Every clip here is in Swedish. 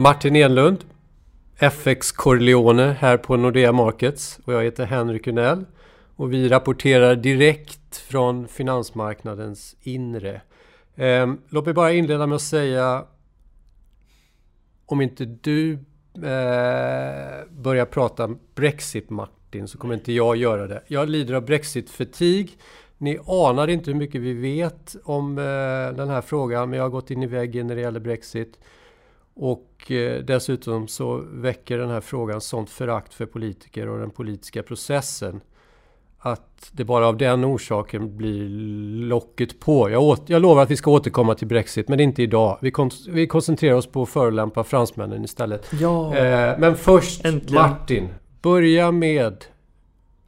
Martin Enlund, FX Corleone här på Nordea Markets och jag heter Henrik Unell och vi rapporterar direkt från finansmarknadens inre. Eh, låt mig bara inleda med att säga om inte du eh, börjar prata Brexit Martin så kommer inte jag göra det. Jag lider av Brexit-fatig. Ni anar inte hur mycket vi vet om eh, den här frågan men jag har gått in i väggen när det gäller Brexit. Och eh, dessutom så väcker den här frågan sånt förakt för politiker och den politiska processen att det bara av den orsaken blir locket på. Jag, åt, jag lovar att vi ska återkomma till Brexit, men inte idag. Vi, kon vi koncentrerar oss på att förolämpa fransmännen istället. Ja, eh, men först, Äntligen. Martin. Börja med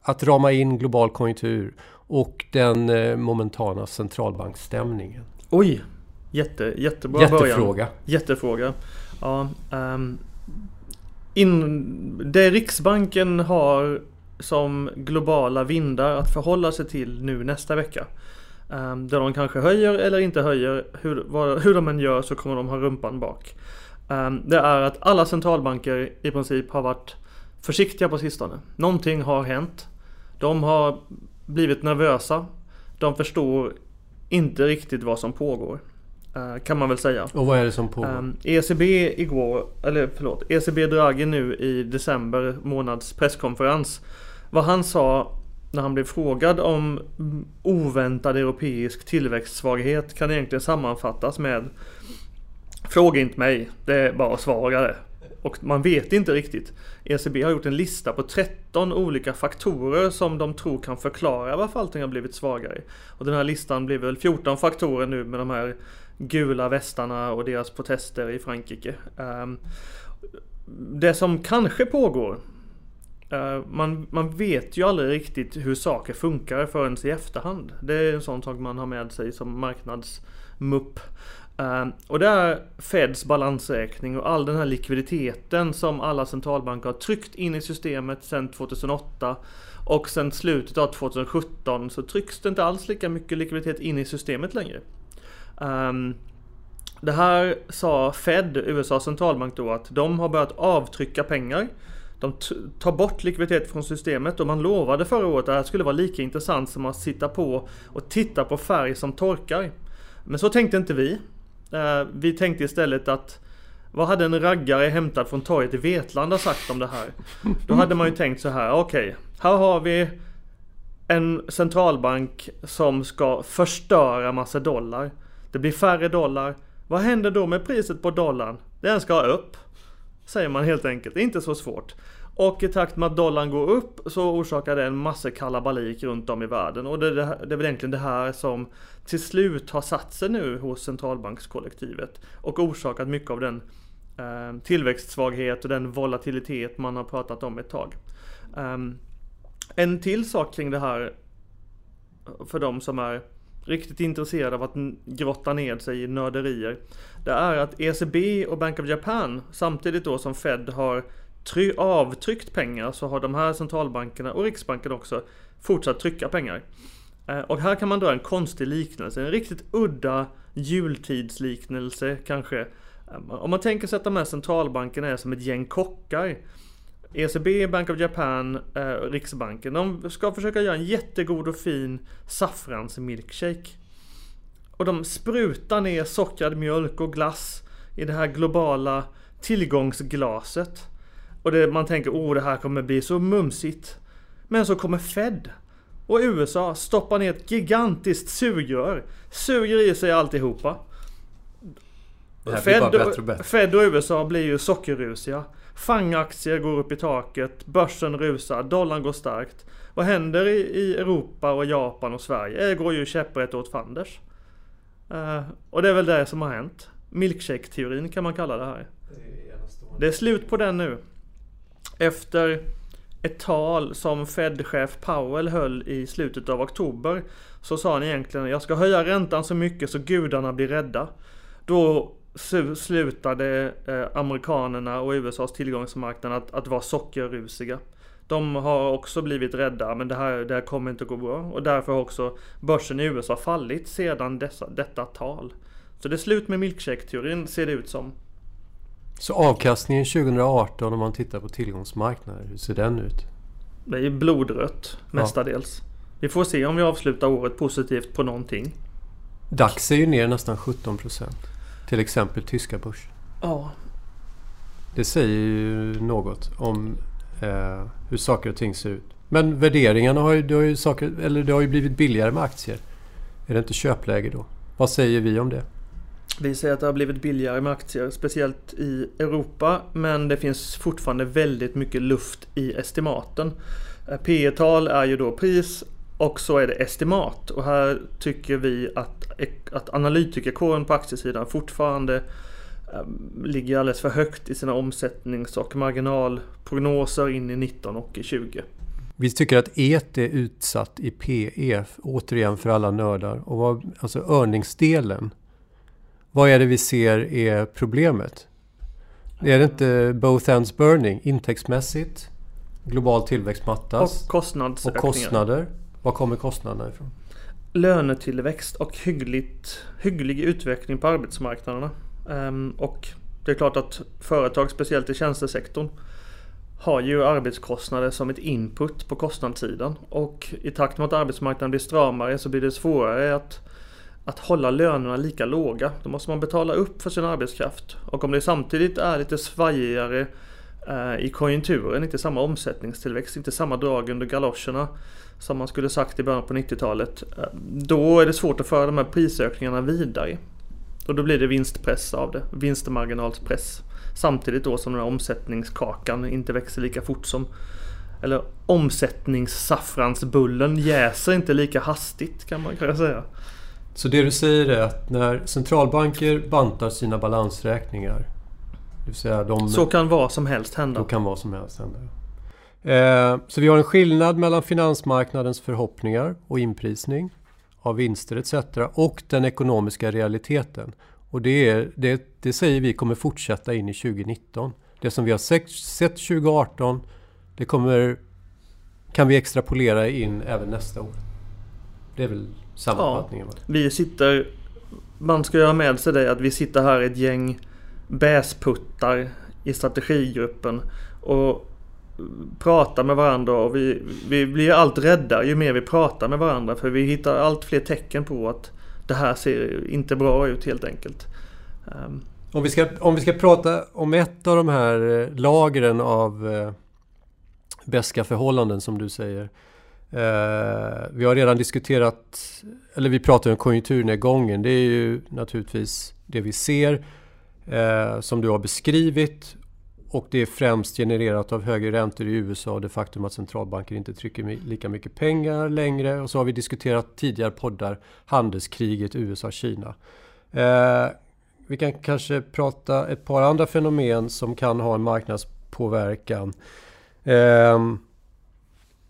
att rama in global konjunktur och den eh, momentana centralbanksstämningen. oj! Jätte, jättebra Jättefråga. början. Jättefråga. Ja, ehm, in, det Riksbanken har som globala vindar att förhålla sig till nu nästa vecka. Um, där de kanske höjer eller inte höjer. Hur, vad, hur de än gör så kommer de ha rumpan bak. Ehm, det är att alla centralbanker i princip har varit försiktiga på sistone. Någonting har hänt. De har blivit nervösa. De förstår inte riktigt vad som pågår. Eh, kan man väl säga. Och vad är det som pågår? ECB igår, eller förlåt, ECB Draghi nu i december månads presskonferens. Vad han sa när han blev frågad om oväntad europeisk tillväxtsvaghet kan egentligen sammanfattas med Fråga inte mig, det är bara att svara det. Och man vet inte riktigt. ECB har gjort en lista på 13 olika faktorer som de tror kan förklara varför allting har blivit svagare. Och den här listan blir väl 14 faktorer nu med de här gula västarna och deras protester i Frankrike. Ehm, det som kanske pågår eh, man, man vet ju aldrig riktigt hur saker funkar förrän i efterhand. Det är en sån sak man har med sig som marknadsmupp. Ehm, och det är Feds balansräkning och all den här likviditeten som alla centralbanker har tryckt in i systemet sedan 2008. Och sedan slutet av 2017 så trycks det inte alls lika mycket likviditet in i systemet längre. Um, det här sa Fed, USAs centralbank då, att de har börjat avtrycka pengar. De tar bort likviditet från systemet och man lovade förra året att det här skulle vara lika intressant som att sitta på och titta på färg som torkar. Men så tänkte inte vi. Ehm, vi tänkte istället att vad hade en raggare hämtad från torget i Vetlanda sagt om det här? Då hade man ju tänkt så här, okej, här har vi en centralbank som ska förstöra massa dollar. Det blir färre dollar. Vad händer då med priset på dollarn? Den ska upp. Säger man helt enkelt. Det är inte så svårt. Och i takt med att dollarn går upp så orsakar det en massa kalabalik runt om i världen. Och det, är det, här- det är väl egentligen det här som till slut har satt sig nu hos centralbankskollektivet. Och orsakat mycket av den eh, tillväxtsvaghet och den volatilitet man har pratat om ett tag. Um, en till sak kring det här för de som är riktigt intresserade av att grotta ner sig i nörderier. Det är att ECB och Bank of Japan samtidigt då som Fed har try- avtryckt pengar så har de här centralbankerna och Riksbanken också fortsatt trycka pengar. Eh, och här kan man dra en konstig liknelse, en riktigt udda jultidsliknelse kanske. Eh, om man tänker sig att de här centralbankerna är som ett gäng kockar. ECB, Bank of Japan, eh, Riksbanken. De ska försöka göra en jättegod och fin saffransmilkshake. Och de sprutar ner sockrad mjölk och glass i det här globala tillgångsglaset. Och det, man tänker, oh det här kommer bli så mumsigt. Men så kommer Fed och USA stoppar ner ett gigantiskt sugrör. Suger i sig alltihopa. Det här blir bara Fed, bättre och bättre. Fed och USA blir ju sockerrusiga. Fangaktier går upp i taket, börsen rusar, dollarn går starkt. Vad händer i, i Europa och Japan och Sverige? Det går ju käpprätt åt fanders. Eh, och det är väl det som har hänt. Milkshake-teorin kan man kalla det här. Det är slut på den nu. Efter ett tal som Fed-chef Powell höll i slutet av oktober så sa han egentligen jag ska höja räntan så mycket så gudarna blir rädda. Då slutade eh, amerikanerna och USAs tillgångsmarknad att, att vara sockerrusiga. De har också blivit rädda men det här, det här kommer inte att gå bra och därför har också börsen i USA fallit sedan dessa, detta tal. Så det är slut med milkshake-teorin ser det ut som. Så avkastningen 2018 om man tittar på tillgångsmarknader, hur ser den ut? Det är blodrött mestadels. Ja. Vi får se om vi avslutar året positivt på någonting. DAX är ju ner nästan 17 procent. Till exempel tyska börsen. Ja. Det säger ju något om eh, hur saker och ting ser ut. Men värderingarna har ju, det har ju, saker, eller det har ju blivit billigare med aktier. Är det inte köpläge då? Vad säger vi om det? Vi säger att det har blivit billigare med aktier, speciellt i Europa. Men det finns fortfarande väldigt mycket luft i estimaten. Eh, P tal är ju då pris och så är det estimat. Och här tycker vi att, att analytikerkåren på aktiesidan fortfarande um, ligger alldeles för högt i sina omsättnings och marginalprognoser in i 19 och i 20. Vi tycker att ET är utsatt i PE, återigen för alla nördar. Och vad, alltså örningsdelen. Vad är det vi ser är problemet? Är det inte both ends burning intäktsmässigt? Global tillväxt mattas. Och kostnadsökningar. Och kostnader. Var kommer kostnaderna ifrån? Lönetillväxt och hyggligt, hygglig utveckling på arbetsmarknaderna. Um, och det är klart att företag, speciellt i tjänstesektorn, har ju arbetskostnader som ett input på kostnadssidan. Och i takt med att arbetsmarknaden blir stramare så blir det svårare att, att hålla lönerna lika låga. Då måste man betala upp för sin arbetskraft. Och om det samtidigt är lite svajigare eh, i konjunkturen, inte samma omsättningstillväxt, inte samma drag under galoscherna som man skulle sagt i början på 90-talet. Eh, då är det svårt att föra de här prisökningarna vidare. Och då blir det vinstpress av det, vinstmarginalspress. Samtidigt då som den här omsättningskakan inte växer lika fort som eller omsättningssaffransbullen jäser inte lika hastigt kan man kunna säga. Så det du säger är att när centralbanker bantar sina balansräkningar det vill säga de, Så kan vad som helst hända. Då kan vad som helst hända. Eh, så vi har en skillnad mellan finansmarknadens förhoppningar och inprisning av vinster etc. och den ekonomiska realiteten. Och det, är, det, det säger vi kommer fortsätta in i 2019. Det som vi har sett, sett 2018 det kommer, kan vi extrapolera in även nästa år. Det är väl sammanfattningen. Ja, vi sitter, man ska göra med sig det att vi sitter här ett gäng bäsputtar i strategigruppen och pratar med varandra och vi, vi blir allt räddare ju mer vi pratar med varandra för vi hittar allt fler tecken på att det här ser inte bra ut helt enkelt. Ehm. Om, vi ska, om vi ska prata om ett av de här eh, lagren av eh, beska förhållanden som du säger. Eh, vi har redan diskuterat, eller vi pratar om konjunkturnedgången. Det är ju naturligtvis det vi ser eh, som du har beskrivit. Och det är främst genererat av högre räntor i USA och det faktum att centralbanker inte trycker lika mycket pengar längre. Och så har vi diskuterat tidigare poddar handelskriget USA-Kina. Eh, vi kan kanske prata ett par andra fenomen som kan ha en marknadspåverkan. Eh,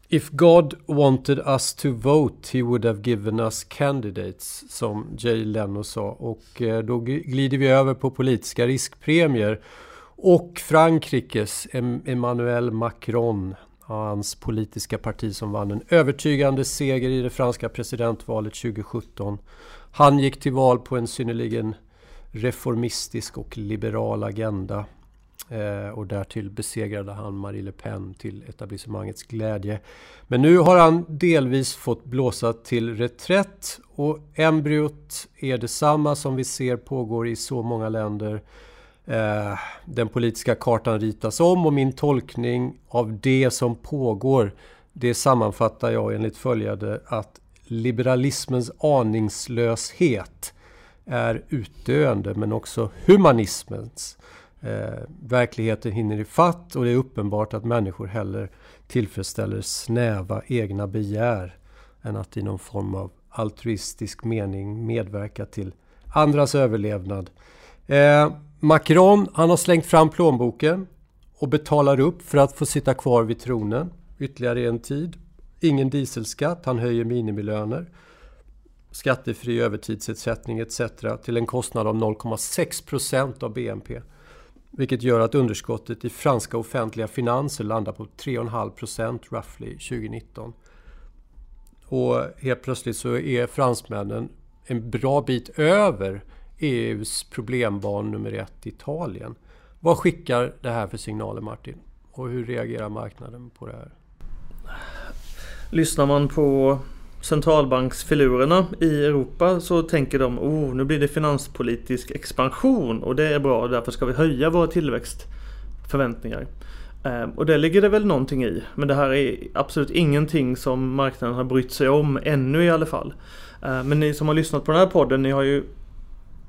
If God wanted us to vote he would have given us candidates, som Jay Leno sa. Och eh, då glider vi över på politiska riskpremier. Och Frankrikes Emmanuel Macron, hans politiska parti som vann en övertygande seger i det franska presidentvalet 2017. Han gick till val på en synnerligen reformistisk och liberal agenda. Eh, och därtill besegrade han Marie Le Pen till etablissemangets glädje. Men nu har han delvis fått blåsa till reträtt och embryot är detsamma som vi ser pågår i så många länder. Eh, den politiska kartan ritas om och min tolkning av det som pågår det sammanfattar jag enligt följande att liberalismens aningslöshet är utdöende men också humanismens. Eh, verkligheten hinner ifatt och det är uppenbart att människor hellre tillfredsställer snäva egna begär än att i någon form av altruistisk mening medverka till andras överlevnad. Eh, Macron, han har slängt fram plånboken och betalar upp för att få sitta kvar vid tronen ytterligare en tid. Ingen dieselskatt, han höjer minimilöner. Skattefri övertidsersättning etc. till en kostnad av 0,6 procent av BNP. Vilket gör att underskottet i franska offentliga finanser landar på 3,5 procent roughly 2019. Och helt plötsligt så är fransmännen en bra bit över EUs problembarn nummer ett, Italien. Vad skickar det här för signaler Martin? Och hur reagerar marknaden på det här? Lyssnar man på centralbanksfilurerna i Europa så tänker de oh, nu blir det finanspolitisk expansion och det är bra därför ska vi höja våra tillväxtförväntningar. Ehm, och det ligger det väl någonting i. Men det här är absolut ingenting som marknaden har brytt sig om ännu i alla fall. Ehm, men ni som har lyssnat på den här podden, ni har ju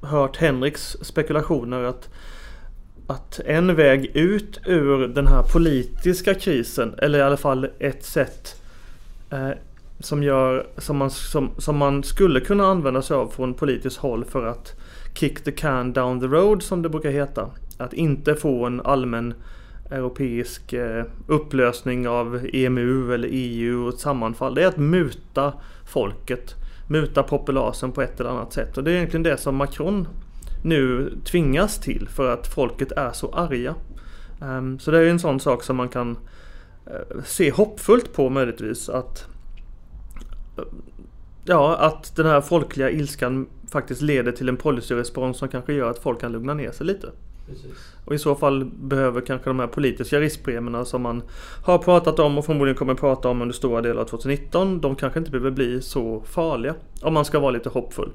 hört Henriks spekulationer att att en väg ut ur den här politiska krisen, eller i alla fall ett sätt eh, som, gör, som, man, som, som man skulle kunna använda sig av från politiskt håll för att kick the can down the road som det brukar heta. Att inte få en allmän europeisk eh, upplösning av EMU eller EU och ett sammanfall. Det är att muta folket. Muta populasen på ett eller annat sätt. Och det är egentligen det som Macron nu tvingas till för att folket är så arga. Ehm, så det är en sån sak som man kan eh, se hoppfullt på möjligtvis. Att, eh, ja, att den här folkliga ilskan faktiskt leder till en policyrespons som kanske gör att folk kan lugna ner sig lite. Precis. Och i så fall behöver kanske de här politiska riskpremierna som man har pratat om och förmodligen kommer prata om under stora delar av 2019. De kanske inte behöver bli så farliga. Om man ska vara lite hoppfull.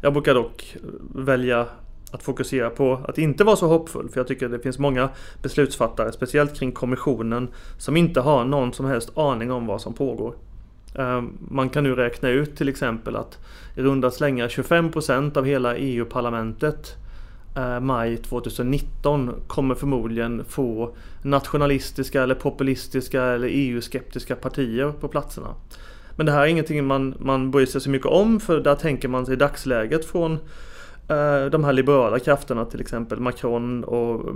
Jag brukar dock eh, välja att fokusera på att inte vara så hoppfull. För jag tycker det finns många beslutsfattare, speciellt kring kommissionen, som inte har någon som helst aning om vad som pågår. Eh, man kan nu räkna ut till exempel att i runda slängar 25% av hela EU-parlamentet Eh, maj 2019 kommer förmodligen få nationalistiska eller populistiska eller EU-skeptiska partier på platserna. Men det här är ingenting man, man bryr sig så mycket om för där tänker man sig i dagsläget från Eh, de här liberala krafterna till exempel Macron och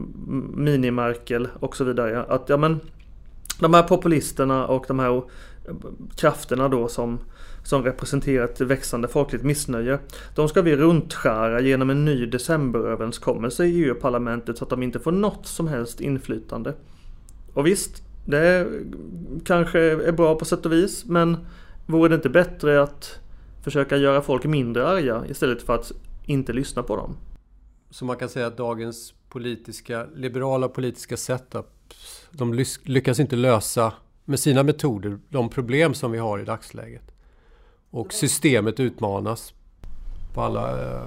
Mini-Merkel och så vidare. Att ja men de här populisterna och de här eh, krafterna då som, som representerar ett växande folkligt missnöje. De ska vi runtskära genom en ny decemberöverenskommelse i EU-parlamentet så att de inte får något som helst inflytande. Och visst, det kanske är bra på sätt och vis men vore det inte bättre att försöka göra folk mindre arga istället för att inte lyssna på dem. Så man kan säga att dagens politiska, liberala politiska setup, de lyckas inte lösa med sina metoder de problem som vi har i dagsläget. Och systemet utmanas på alla, eh,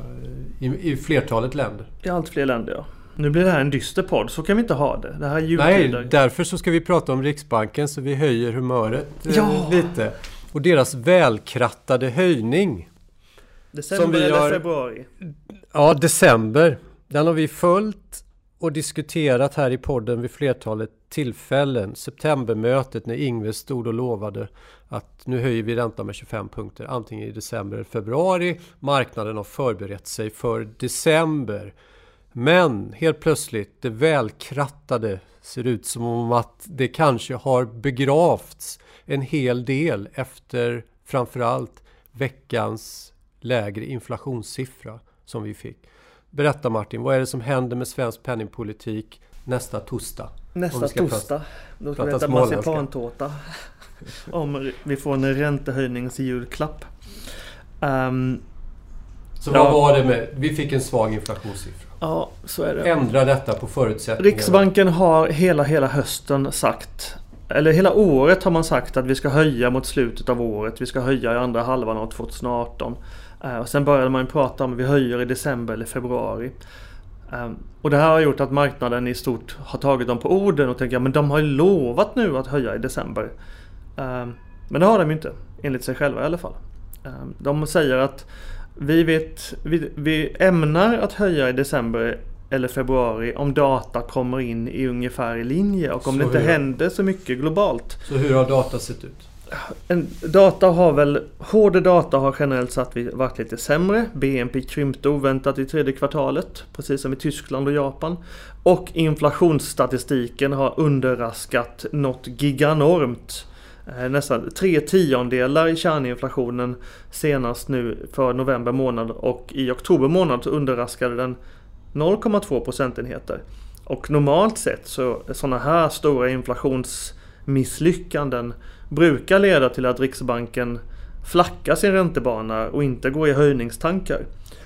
i, i flertalet länder. I allt fler länder ja. Nu blir det här en dyster podd, så kan vi inte ha det. Det här är Nej, därför så ska vi prata om Riksbanken så vi höjer humöret eh, ja. lite. Och deras välkrattade höjning. December eller har, februari? Ja, december. Den har vi följt och diskuterat här i podden vid flertalet tillfällen. Septembermötet när Ingves stod och lovade att nu höjer vi räntan med 25 punkter antingen i december eller februari. Marknaden har förberett sig för december. Men helt plötsligt, det välkrattade ser ut som om att det kanske har begravts en hel del efter framförallt veckans lägre inflationssiffra som vi fick. Berätta Martin, vad är det som händer med svensk penningpolitik nästa torsdag? Nästa torsdag? Då ska vi äta marsipantårta. Om vi får en räntehöjningsjulklapp. Um, så vad ja. var det med... Vi fick en svag inflationssiffra. Ja, så är det. Ändra detta på förutsättningarna. Riksbanken har hela, hela hösten sagt eller hela året har man sagt att vi ska höja mot slutet av året. Vi ska höja i andra halvan av 2018. Eh, och sen började man prata om att vi höjer i december eller februari. Ehm, och det här har gjort att marknaden i stort har tagit dem på orden och tänker att de har ju lovat nu att höja i december. Ehm, men det har de ju inte, enligt sig själva i alla fall. Ehm, de säger att vi, vet, vi, vi ämnar att höja i december eller februari om data kommer in i ungefär i linje och om så det inte händer så mycket globalt. Så hur har data sett ut? En, data har väl, hård data har generellt sett varit lite sämre. BNP krympte oväntat i tredje kvartalet, precis som i Tyskland och Japan. Och inflationsstatistiken har underraskat något giganormt. Eh, nästan tre tiondelar i kärninflationen senast nu för november månad och i oktober månad så underraskade den 0,2 procentenheter. Och normalt sett så sådana här stora inflationsmisslyckanden brukar leda till att Riksbanken flackar sin räntebana och inte går i höjningstankar.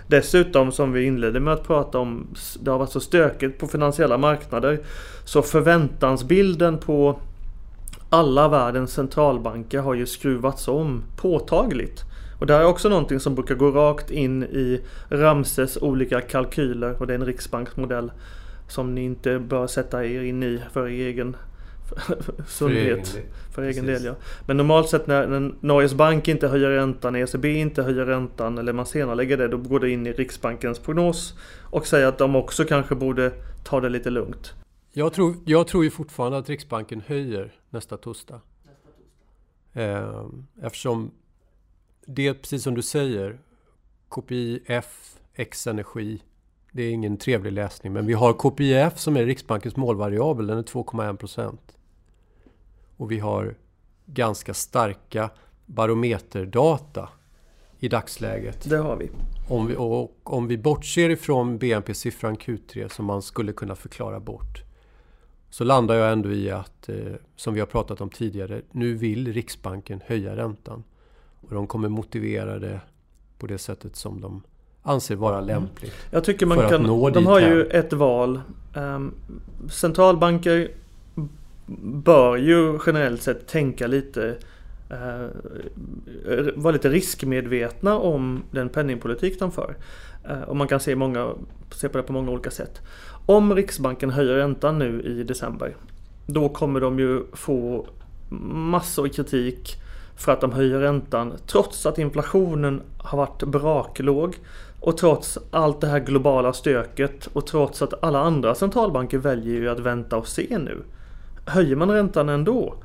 Dessutom som vi inledde med att prata om, det har varit så stökigt på finansiella marknader. Så förväntansbilden på alla världens centralbanker har ju skruvats om påtagligt. Och det här är också någonting som brukar gå rakt in i Ramses olika kalkyler och det är en riksbanksmodell som ni inte bör sätta er in i för egen sundhet. För egen, för egen del ja. Men normalt sett när, när Norges bank inte höjer räntan, ECB inte höjer räntan eller man senare lägger det, då går det in i Riksbankens prognos och säger att de också kanske borde ta det lite lugnt. Jag tror, jag tror ju fortfarande att Riksbanken höjer nästa torsdag. Nästa torsdag. Eh, eftersom det, precis som du säger, KPIF, X-energi, det är ingen trevlig läsning. Men vi har KPIF som är Riksbankens målvariabel, den är 2,1 procent. Och vi har ganska starka barometerdata i dagsläget. Det har vi. Om vi, och om vi bortser ifrån BNP-siffran Q3 som man skulle kunna förklara bort. Så landar jag ändå i att, eh, som vi har pratat om tidigare, nu vill Riksbanken höja räntan. Och de kommer motivera det på det sättet som de anser vara mm. lämpligt. Jag tycker man kan, de har ju ett val. Um, centralbanker bör ju generellt sett tänka lite eh, vara lite riskmedvetna om den penningpolitik de för. Eh, och man kan se, många, se på det på många olika sätt. Om Riksbanken höjer räntan nu i december då kommer de ju få massor av kritik för att de höjer räntan trots att inflationen har varit braklåg och trots allt det här globala stöket och trots att alla andra centralbanker väljer ju att vänta och se nu. Höjer man räntan ändå?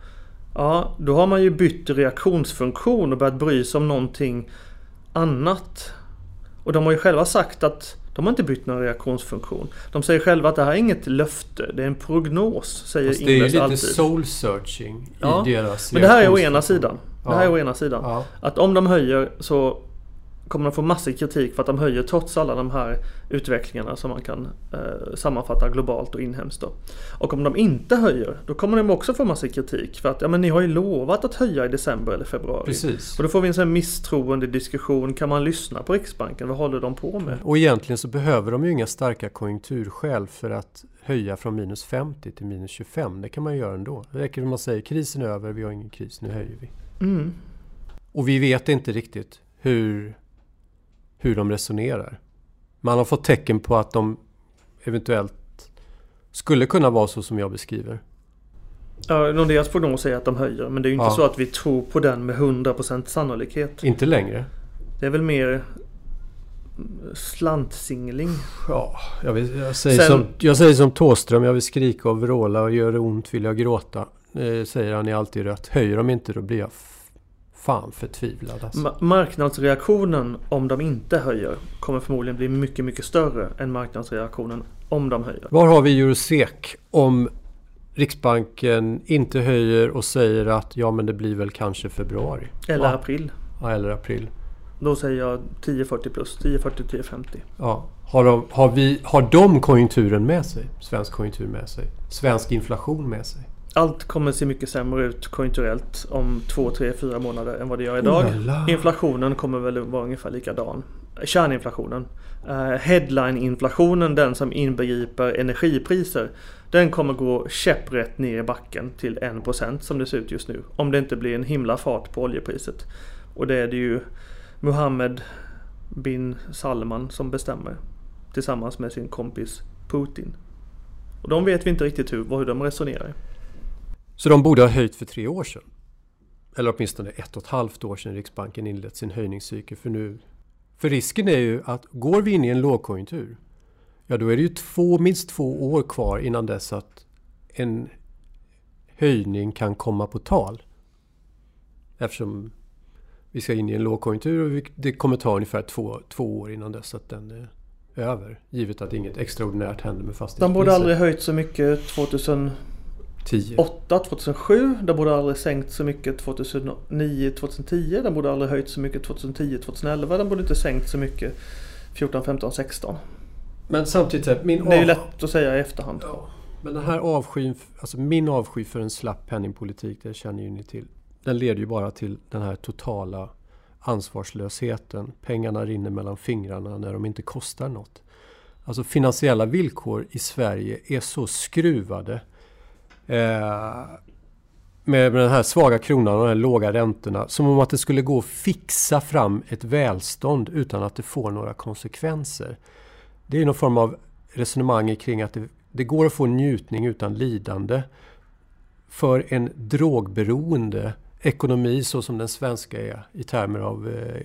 Ja, då har man ju bytt reaktionsfunktion och börjat bry sig om någonting annat. Och de har ju själva sagt att de har inte bytt någon reaktionsfunktion. De säger själva att det här är inget löfte, det är en prognos. Säger Fast det är ju lite alltid. soul searching ja, i deras Men det här är å ena sidan. Det här är å ena sidan. Ja. Att om de höjer så kommer de få massor kritik för att de höjer trots alla de här utvecklingarna som man kan eh, sammanfatta globalt och inhemskt. Då. Och om de inte höjer, då kommer de också få massor kritik för att ja, men ni har ju lovat att höja i december eller februari. Precis. Och då får vi en sån misstroende diskussion. Kan man lyssna på Riksbanken? Vad håller de på med? Och egentligen så behöver de ju inga starka konjunkturskäl för att höja från minus 50 till minus 25. Det kan man göra ändå. Det räcker om man säger krisen är över, vi har ingen kris, nu höjer vi. Mm. Och vi vet inte riktigt hur hur de resonerar. Man har fått tecken på att de eventuellt skulle kunna vara så som jag beskriver. Ja, Nordeas prognos är att de höjer men det är ju inte ja. så att vi tror på den med 100% sannolikhet. Inte längre. Det är väl mer slantsingling. Ja, jag, vill, jag, säger, Sen, som, jag säger som Tåström. Jag vill skrika och vråla och gör det ont vill jag gråta. Eh, säger han i Alltid Rött. Höjer de inte då blir jag fan förtvivlad alltså. Ma marknadsreaktionen om de inte höjer kommer förmodligen bli mycket, mycket större än marknadsreaktionen om de höjer. Var har vi Eurosec om Riksbanken inte höjer och säger att ja men det blir väl kanske februari? Eller ja. april. Ja, eller april. Då säger jag 10-40 plus, 10-40-10-50. Ja. Har de, har, vi, har de konjunkturen med sig? Svensk konjunktur med sig? Svensk inflation med sig? Allt kommer se mycket sämre ut konjunkturellt om två, tre, fyra månader än vad det gör idag. Oh Inflationen kommer väl vara ungefär likadan. Kärninflationen. Uh, Headline-inflationen, den som inbegriper energipriser. Den kommer gå käpprätt ner i backen till 1% som det ser ut just nu. Om det inte blir en himla fart på oljepriset. Och det är det ju Mohammed bin Salman som bestämmer. Tillsammans med sin kompis Putin. Och de vet vi inte riktigt hur, hur de resonerar. Så de borde ha höjt för tre år sedan. Eller åtminstone ett och ett halvt år sedan Riksbanken inlett sin höjningscykel. För, nu, för risken är ju att går vi in i en lågkonjunktur, ja då är det ju två, minst två år kvar innan dess att en höjning kan komma på tal. Eftersom vi ska in i en lågkonjunktur och det kommer ta ungefär två, två år innan dess att den är över. Givet att inget extraordinärt händer med fastighetspriser. De borde aldrig höjt så mycket 2000 2008, 2007. Den borde aldrig sänkt så mycket 2009, 2010. Den borde aldrig höjt så mycket 2010, 2011. Den borde inte sänkt så mycket 14, 15, 16. Men samtidigt, min Det är ju lätt att säga i efterhand. Ja, men den här avskyn, alltså min avsky för en slapp penningpolitik, det känner ju ni till. Den leder ju bara till den här totala ansvarslösheten. Pengarna rinner mellan fingrarna när de inte kostar något. Alltså finansiella villkor i Sverige är så skruvade eh, med den här svaga kronan och de här låga räntorna. Som om att det skulle gå att fixa fram ett välstånd utan att det får några konsekvenser. Det är någon form av resonemang kring att det, det går att få njutning utan lidande. För en drogberoende ekonomi så som den svenska är i termer av eh,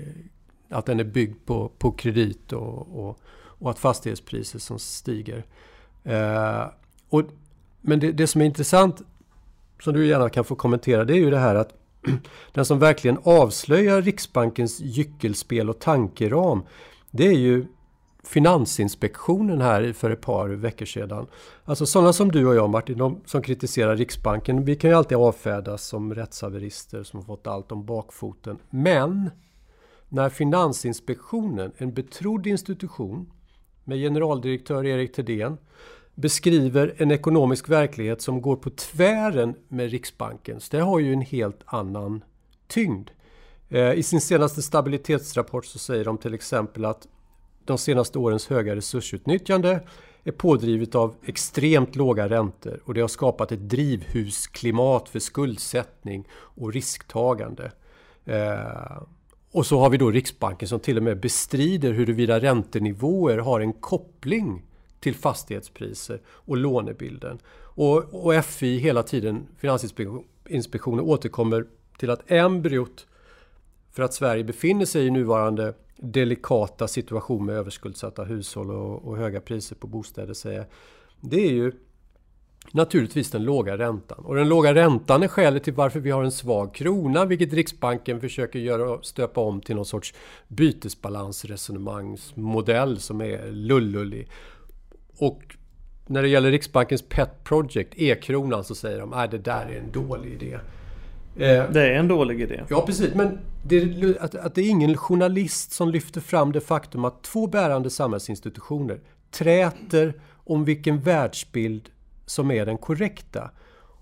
att den är byggd på, på kredit och, och, och att fastighetspriser som stiger. Eh, och, men det, det som är intressant som du gärna kan få kommentera, det är ju det här att den som verkligen avslöjar Riksbankens gyckelspel och tankeram, det är ju Finansinspektionen här för ett par veckor sedan. Alltså sådana som du och jag Martin, de som kritiserar Riksbanken, vi kan ju alltid avfärdas som rättshaverister som har fått allt om bakfoten. Men när Finansinspektionen, en betrodd institution med generaldirektör Erik Thedéen, beskriver en ekonomisk verklighet som går på tvären med Riksbankens. Det har ju en helt annan tyngd. Eh, I sin senaste stabilitetsrapport så säger de till exempel att de senaste årens höga resursutnyttjande är pådrivet av extremt låga räntor och det har skapat ett drivhusklimat för skuldsättning och risktagande. Eh, och så har vi då Riksbanken som till och med bestrider huruvida räntenivåer har en koppling till fastighetspriser och lånebilden. Och, och FI hela tiden, Finansinspektionen, återkommer till att embryot för att Sverige befinner sig i nuvarande delikata situation med överskuldsatta hushåll och, och höga priser på bostäder säger det är ju naturligtvis den låga räntan. Och den låga räntan är skälet till varför vi har en svag krona, vilket Riksbanken försöker göra, stöpa om till någon sorts bytesbalansresonemangsmodell som är lullullig. Och när det gäller Riksbankens Pet Project, e-kronan, så säger de att det där är en dålig idé. Eh, det är en dålig idé. Ja, precis. Men det, att, att det är ingen journalist som lyfter fram det faktum att två bärande samhällsinstitutioner träter om vilken världsbild som är den korrekta.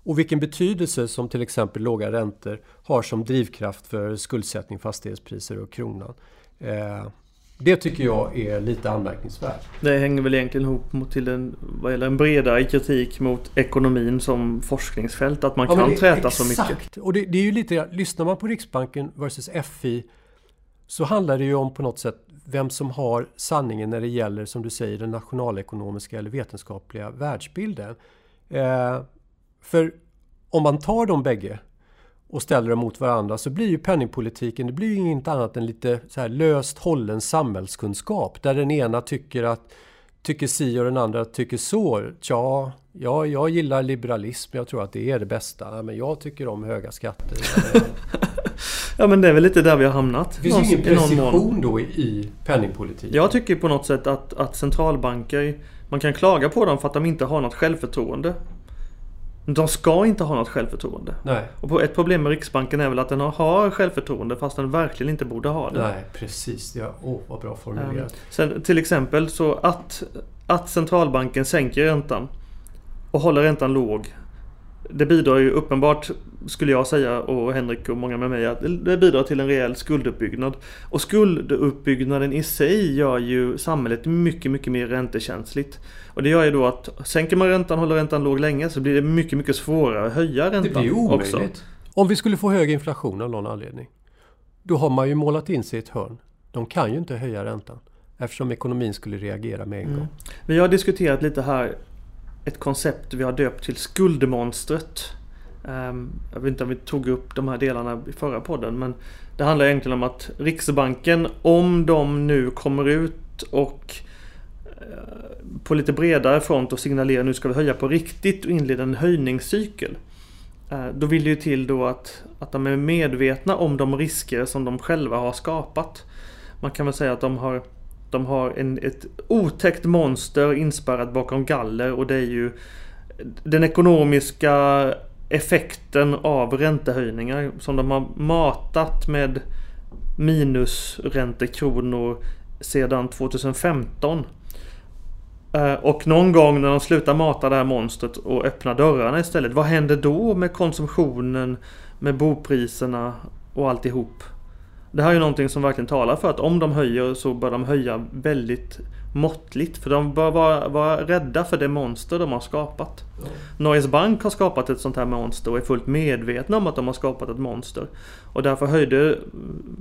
Och vilken betydelse som till exempel låga räntor har som drivkraft för skuldsättning, fastighetspriser och kronan. Det tycker jag är lite anmärkningsvärt. Det hänger väl egentligen ihop mot till en, vad gäller en bredare kritik mot ekonomin som forskningsfält. Att man ja, kan träta så mycket. Exakt! Och det, det, är ju lite, lyssnar man på Riksbanken versus FI så handlar det ju om på något sätt vem som har sanningen när det gäller, som du säger, den nationalekonomiska eller vetenskapliga världsbilden. Eh, för om man tar de bägge och ställer dem mot varandra så blir ju penningpolitiken det blir ju inget annat än lite så här löst hållen samhällskunskap där den ena tycker att tycker si och den andra tycker så. Tja, ja, jag gillar liberalism, jag tror att det är det bästa. Men jag tycker om höga skatter. ja men det är väl lite där vi har hamnat. Det finns ingen precision då i penningpolitiken. Jag tycker på något sätt att, att centralbanker, man kan klaga på dem för att de inte har något självförtroende. De ska inte ha något självförtroende. Nej. Och ett problem med Riksbanken är väl att den har självförtroende fast den verkligen inte borde ha det. Nej, precis. Ja, oh, vad bra formulerat. Um, sen, till exempel så att, att centralbanken sänker räntan och håller räntan låg det bidrar ju uppenbart, skulle jag säga och Henrik och många med mig, att det bidrar till en rejäl skulduppbyggnad. Och skulduppbyggnaden i sig gör ju samhället mycket, mycket mer räntekänsligt. Och det gör ju då att sänker man räntan, håller räntan låg länge, så blir det mycket, mycket svårare att höja räntan. Det blir omöjligt. Också. Om vi skulle få hög inflation av någon anledning, då har man ju målat in sig i ett hörn. De kan ju inte höja räntan. Eftersom ekonomin skulle reagera med en mm. gång. Vi har diskuterat lite här ett koncept vi har döpt till skuldmonstret. Ehm, jag vet inte om vi tog upp de här delarna i förra podden men det handlar egentligen om att Riksbanken, om de nu kommer ut och eh, på lite bredare front och signalerar nu ska vi höja på riktigt och inleda en höjningscykel. Eh, då vill det ju till då att, att de är medvetna om de risker som de själva har skapat. Man kan väl säga att de har de har en, ett otäckt monster inspärrat bakom galler och det är ju den ekonomiska effekten av räntehöjningar som de har matat med minusräntekronor sedan 2015. Eh, och någon gång när de slutar mata det här monstret och öppnar dörrarna istället. Vad händer då med konsumtionen, med bopriserna och alltihop? Det här är ju någonting som verkligen talar för att om de höjer så bör de höja väldigt måttligt. För de bör vara, vara rädda för det monster de har skapat. Ja. Norges Bank har skapat ett sånt här monster och är fullt medvetna om att de har skapat ett monster. Och därför höjde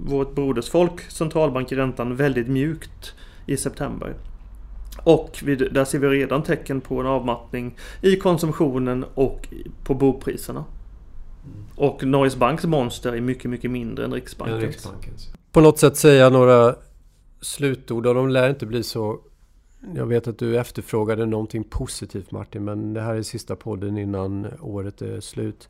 vårt brodersfolk centralbankräntan väldigt mjukt i september. Och vi, där ser vi redan tecken på en avmattning i konsumtionen och på bopriserna. Och Norges Banks monster är mycket, mycket mindre än Riksbankens. Än Riksbankens. På något sätt säga några slutord och de lär inte bli så... Jag vet att du efterfrågade någonting positivt Martin, men det här är sista podden innan året är slut.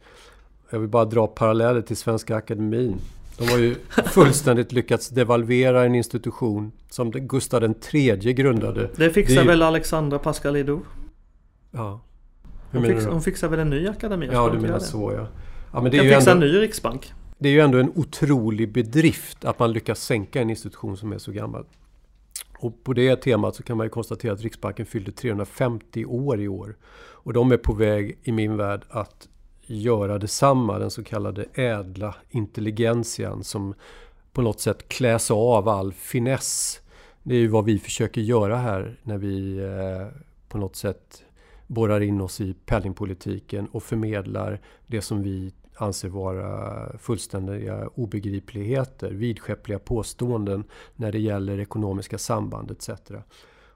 Jag vill bara dra paralleller till Svenska Akademin. De har ju fullständigt lyckats devalvera en institution som Gustav III grundade. Det fixar det väl Alexandra Pascalidou? Ja. Hon, fix, hon, fixar väl en ny akademi? Ja, du menar så ja. Ja men det är ju ändå, en ny riksbank. Det är ju ändå en otrolig bedrift att man lyckas sänka en institution som är så gammal. Och på det temat så kan man ju konstatera att Riksbanken fyllde 350 år i år. Och de är på väg i min värld att göra detsamma, den så kallade ädla intelligentian som på något sätt kläs av all finess. Det är ju vad vi försöker göra här när vi eh, på något sätt borrar in oss i penningpolitiken och förmedlar det som vi anser vara fullständiga obegripligheter, vidskeppliga påståenden när det gäller ekonomiska samband etc.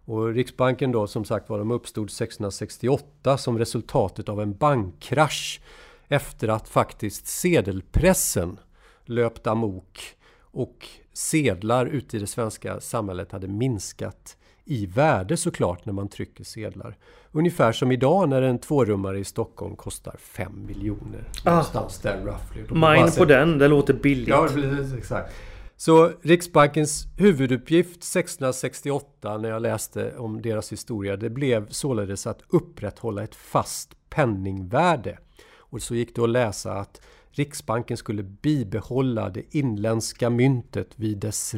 Och Riksbanken då som sagt var de uppstod 1668 som resultatet av en bankkrasch efter att faktiskt sedelpressen löpt amok och sedlar ute i det svenska samhället hade minskat i värde såklart när man trycker sedlar. Ungefär som idag när en tvårummare i Stockholm kostar 5 miljoner. Ah. Någonstans där roughly. Mine på den, det låter billigt. Ja, exakt. Så Riksbankens huvuduppgift 1668 när jag läste om deras historia det blev således att upprätthålla ett fast penningvärde. Och så gick det att läsa att Riksbanken skulle bibehålla det inländska myntet vid dess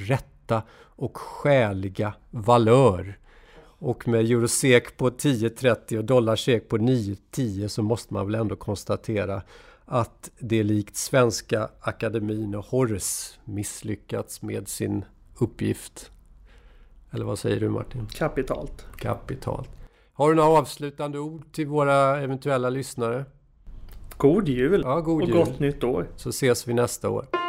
rätta och skäliga valör. Och med eurosek på 10,30 och dollarsek på 9,10 så måste man väl ändå konstatera att det likt Svenska Akademin och Horace misslyckats med sin uppgift. Eller vad säger du Martin? Kapitalt. Kapitalt. Har du några avslutande ord till våra eventuella lyssnare? God jul! Ja, god och jul. gott nytt år! Så ses vi nästa år.